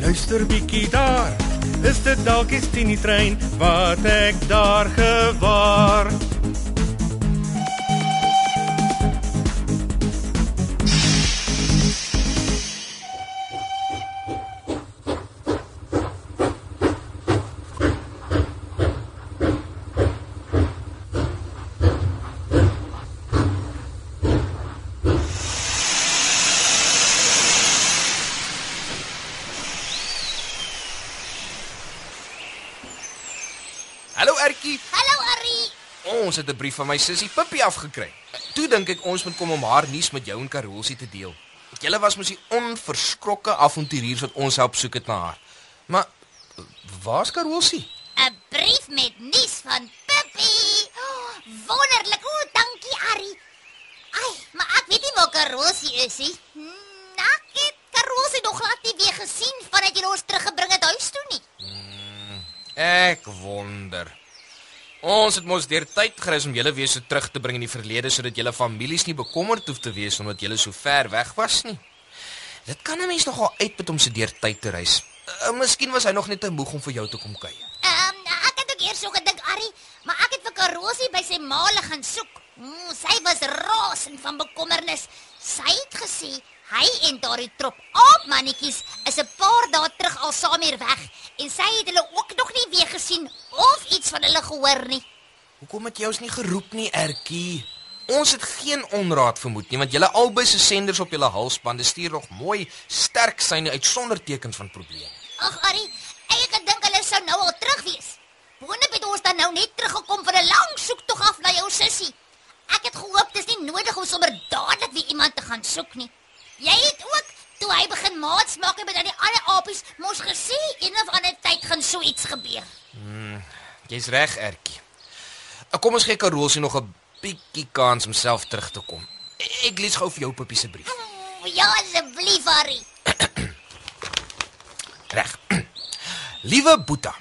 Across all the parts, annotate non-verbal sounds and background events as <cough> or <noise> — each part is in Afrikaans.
luister bietjie daar. Is dit dalk die Tini trein wat ek daar gewaar? Hallo Ertjie. Hallo Arrie. Ons het 'n brief van my sussie Pippi afgekry. Toe dink ek ons moet kom om haar nuus met jou en Karolsie te deel. Julle was mos die onverskrokke avonturiers wat ons help soek het na haar. Maar waar's Karolsie? 'n Brief met nuus van Pippi. Oh, wonderlik. O, dankie Arrie. Ai, maar ek weet nie waar Karosie is nie. Hmm, Ek het Karosie nog glad nie weer gesien vandat jy ons teruggebring het huis. Ek wonder. Ons het mos deur tyd gereis om julle weer so terug te bring in die verlede sodat julle families nie bekommerd hoef te wees omdat julle so ver weg was nie. Dit kan 'n mens nogal uitput om se deur tyd te reis. Uh, miskien was hy nog net te moeg om vir jou te kom kuier. Ehm um, ek het ook eers so gedink Arrie, maar ek het vir Karosie by sy maale gaan soek. Mm, sy was rasend van bekommernis. Sy het gesê hy en daardie trop aapmannetjies is 'n paar dae terug al saam hier weg en sy het hulle ook nog nie weer gesien of iets van hulle gehoor nie. Hoekom het jy ons nie geroep nie, Ertjie? Ons het geen onraad vermoed nie, want julle albei se senders op julle halsbande stuur nog mooi sterk syne uit sonder tekens van probleme. Ag Arrie, ek het gedink hulle sou nou al terug wees. Boonop het ons dan nou net teruggekom van 'n lang soektog af na jou sussie. Ek het gehoop dis nie nodig om sommer dadelik weer iemand te gaan soek nie. Jy het ook toe hy begin maats maak met al die ander apies mos gesê een of ander tyd gaan so iets gebeur. Jy's reg, Ertjie. Ek kom ons gee Karolsie nog 'n bietjie kans om self terug te kom. Ek lees gou vir jou Pippie se brief. O, Ja asseblief Arrie. <clears throat> Reg. <clears throat> Liewe Boeta.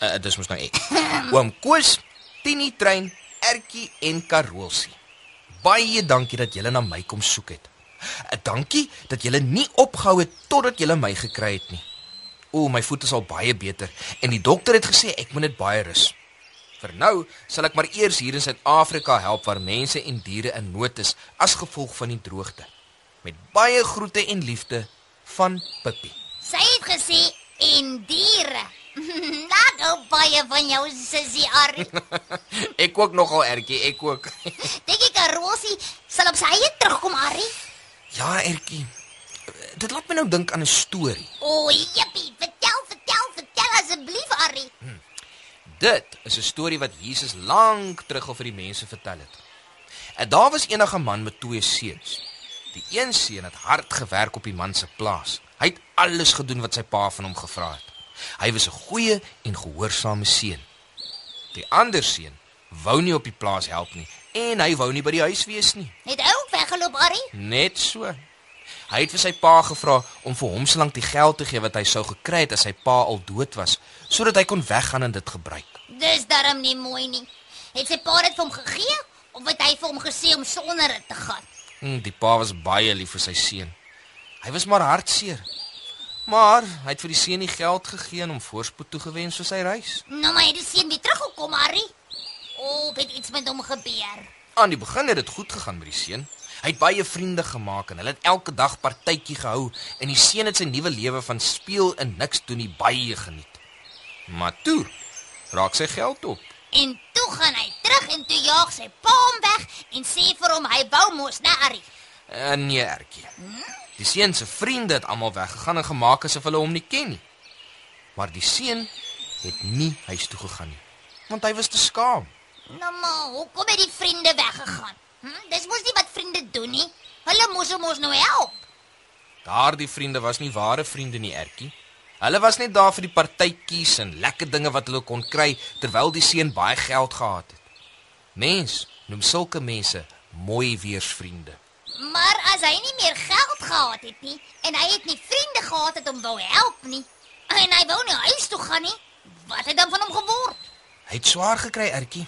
Uh, dis mos nou ek. <laughs> Oom Koos, Tini Trein, Ertjie en Karolsie. Baie dankie dat julle na my kom soek het. Dankie dat julle nie opgehou het totdat julle my gekry het nie. O, my voet is al baie beter en die dokter het gesê ek moet net baie rus. Vir nou sal ek maar eers hier in Suid-Afrika help waar mense en diere in nood is as gevolg van die droogte. Met baie groete en liefde van Pippi. Sy het gesê en diere. <laughs> Ek hou baie van jou sussie Arrie. <laughs> ek ook nogal ertjie, ek ook. <laughs> Dink jy Karosie sal op sy eie Arrie? Ja, ertjie. Dit laat my nou dink aan 'n storie. O, jippie, vertel, vertel, vertel asseblief Arrie. Dit is 'n storie wat Jesus lank terug al vir die mense vertel het. En daar was enige man met twee seuns. Die een seun het hard gewerk op die man se plaas. Hy het alles gedoen wat sy pa van hom gevra het. Hy was 'n goeie en gehoorsame seun. Die ander seun wou nie op die plaas help nie en hy wou nie by die huis wees nie. Het ook weggeloop Arrie? Net so. Hy het vir sy pa gevra om vir hom solank die geld te gee wat hy sou gekry het as sy pa al dood was, sodat hy kon weggaan en dit gebruik. Dis darm nie mooi nie. Het sy pa dit vir hom gegee of het hy vir hom gesê om sonder dit te gaan? Hm, die pa was baie lief vir sy seun. Hy was maar hartseer. Maar hy het vir die seun nie geld gegee en hom voorspoed toegewens vir sy reis. Nou maar het die seun weer teruggekom Arrie. O, het iets met hom gebeur. Aan die begin het dit goed gegaan met die seun. Hy het baie vriende gemaak en hulle het elke dag partytjie gehou en die seun het sy nuwe lewe van speel en niks doen nie baie geniet. Maar toe raak sy geld op. En toe gaan hy terug en toe jaag sy pa hom weg en sê vir hom hy wou mos na Arrie. Uh, nee, Ertjie. Die seun se vriende het almal weggegaan en gemaak asof hulle hom nie ken nie. Maar die seun het nie huis toe gegaan nie, want hy was te skaam. Nou maar, hoekom het die vriende weggegaan? Hm, dis mos nie wat vriende doen nie. Hulle moes hom mos nou help. Daardie vriende was nie ware vriende nie, Ertjie. Hulle was net daar vir die partytjies en lekker dinge wat hulle kon kry terwyl die seun baie geld gehad het. Mens noem sulke mense mooi weersvriende. Maar as hy nie meer geld gehad het nie en hy het nie vriende gehad het om wou help nie en hy wou nie huis toe gaan nie, wat het dan van hom geword? Hy het swaar gekry, Ertjie.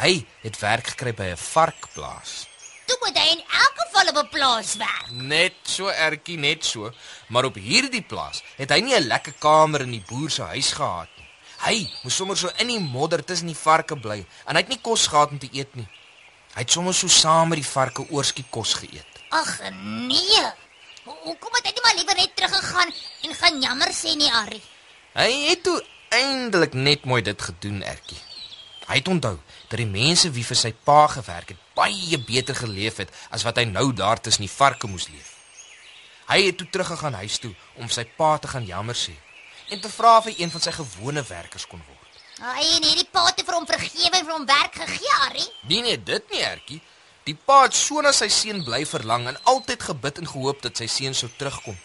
Hy het werk gekry by 'n varkplaas. Toe moet hy in elk geval op 'n plaas werk. Net so Ertjie, net so. Maar op hierdie plaas het hy nie 'n lekker kamer in die boer se huis gehad nie. Hy moes sommer so in die modder tussen die varke bly en hy het nie kos gehad om te eet nie. Hy het sommer so saam met die varke oorskiet kos geëet. Ag nee. Ho- Hoekom het hy nie maar liewer net teruggegaan en gaan jammer sê nie, Arrie? Hy het toe eindelik net mooi dit gedoen, Ertjie. Hy het onthou dat die mense wie vir sy pa gewerk het, baie beter geleef het as wat hy nou daar tussen die varke moes leef. Hy het toe teruggegaan huis toe om sy pa te gaan jammer sê en te vra of hy een van sy gewone werkers kon word. Hy en hierdie pa het vir hom vergewing vir hom werk gegee, Arrie. Nie net dit nie, Ertjie. Die pa het so na sy seun bly verlang en altyd gebid en gehoop dat sy seun sou terugkom.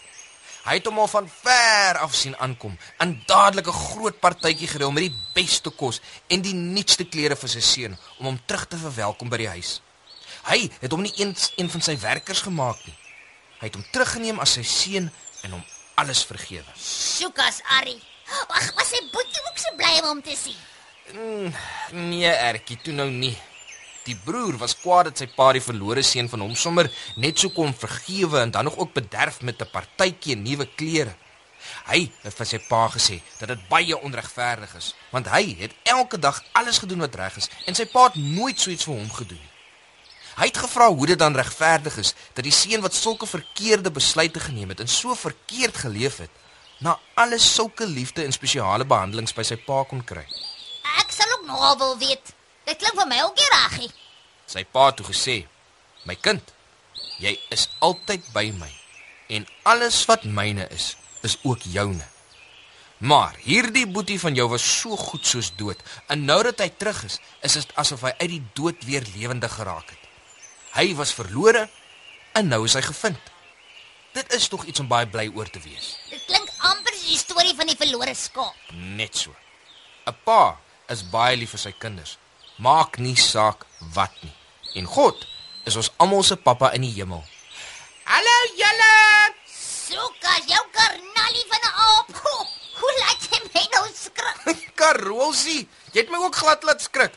Hy het hom al van ver af sien aankom en dadelik 'n groot partytjie gereël met die beste kos en die nuutste klere vir sy seun om hom terug te verwelkom by die huis. Hy het hom nie eens een van sy werkers gemaak nie. Hy het hom teruggeneem as sy seun en hom alles vergewe. Sjoekas, Arrie. Ag, was sy boetie ook so bly om hom te sien. Nee, Ertjie, toe nou nie. Die broer was kwaad dat sy pa die verlore seun van hom sommer net so kon vergewe en dan nog ook bederf met 'n partytjie en nuwe klere. Hy het vir sy pa gesê dat dit baie onregverdig is, want hy het elke dag alles gedoen wat reg is en sy pa het nooit so iets vir hom gedoen. Hy het gevra hoe dit dan regverdig is dat die seun wat sulke verkeerde besluite geneem het en so verkeerd geleef het, na alles sulke liefde en spesiale behandelings by sy pa kon kry. Ek sal ook nogal wil weet. Dit klink vir my ook nie reggie. Sy pa het toe gesê: "My kind, jy is altyd by my en alles wat myne is, is ook joune. Maar hierdie boetie van jou was so goed soos dood en nou dat hy terug is, is dit asof hy uit die dood weer lewendig geraak het. Hy was verlore en nou is hy gevind. Dit is tog iets om baie bly oor te wees. Dit klink amper soos die storie van die verlore skaap. Net so. 'n Pa is baie lief vir sy kinders. Maak nie saak wat nie. En God is ons almal se pappa in die hemel. Hallo julle. Sjoekas, jou karnalie van 'n aap. Ho, Hoe laat jy my nou skrik? <laughs> Karolsie, jy het my ook glad laat skrik.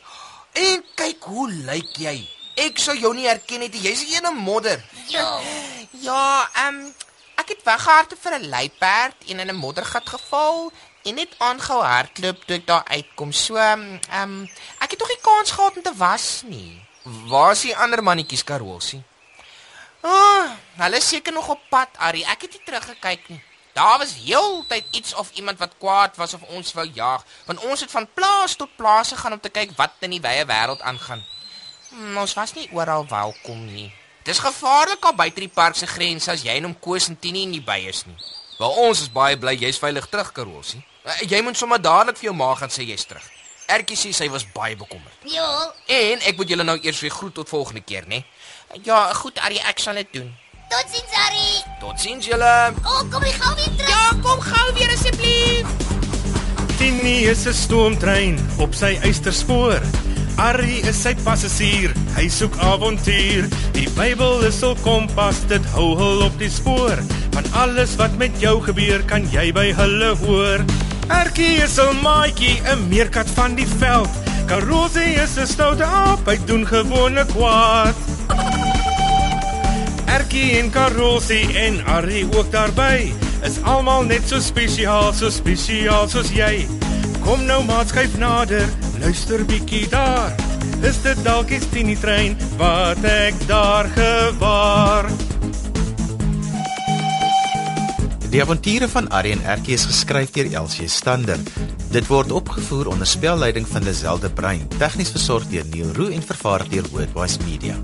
En kyk hoe lyk jy. Ek sou jou nie herken het nie. Jy's 'n ene modder. Jo. Ja, ehm um, ek het weggehardloop vir 'n luiperd en in 'n moddergat geval en net aangehou hardloop toe ek daar uitkom. So ehm um, ek het tog nie kans gehad om te was nie. Waar is die ander mannetjies Karolsie? Ah, oh, hulle is seker nog op pad, Ari. Ek het nie teruggekyk nie. Daar was heeltyd iets of iemand wat kwaad was of ons wou jaag, want ons het van plaas tot plaas gegaan om te kyk wat in die wye wêreld aangaan. Hmm, ons was nie oral welkom nie. Dis gevaarlik al buite die park se grense as jy en hom Koos en Tini nie by is nie. Wel ons is baie bly jy's veilig terug Karolsie. Eh, Jy moet sommer dadelik vir jou ma gaan sê jy's terug. Ertjie sê sy was baie bekommerd. Jo. En ek moet julle nou eers weer groet tot volgende keer, né? Ja, goed, Ari, ek sal dit doen. Totsiens, Arrie. Totsiens julle. O, oh, kom jy gou weer terug? Ja, kom gou weer asseblief. Tini is 'n stoomtrein op sy eysterspoor. Arrie is sy passasier, hy soek avontuur. Die Bybel is hul kompas, dit hou hul op die spoor. Van alles wat met jou gebeur, kan jy by hulle hoor. Erkie is 'n maatjie, 'n meerkat van die veld. Karosie is 'n stoute aap, hy doen gewone kwaad. Erkie en Karosie en Arrie ook daarby is almal net so spesiaal, so spesiaal soos jy. Kom nou maat skuif nader, luister bietjie daar. Is dit dalk die Tini trein wat ek daar gewaar? Die avonture van en Ertjie is geskryf deur Elsie Stander. Dit word opgevoer onder spelleiding van Lazelle de Bruin, tegnies versorg deur Neil Roo en vervaar deur Worldwide Media.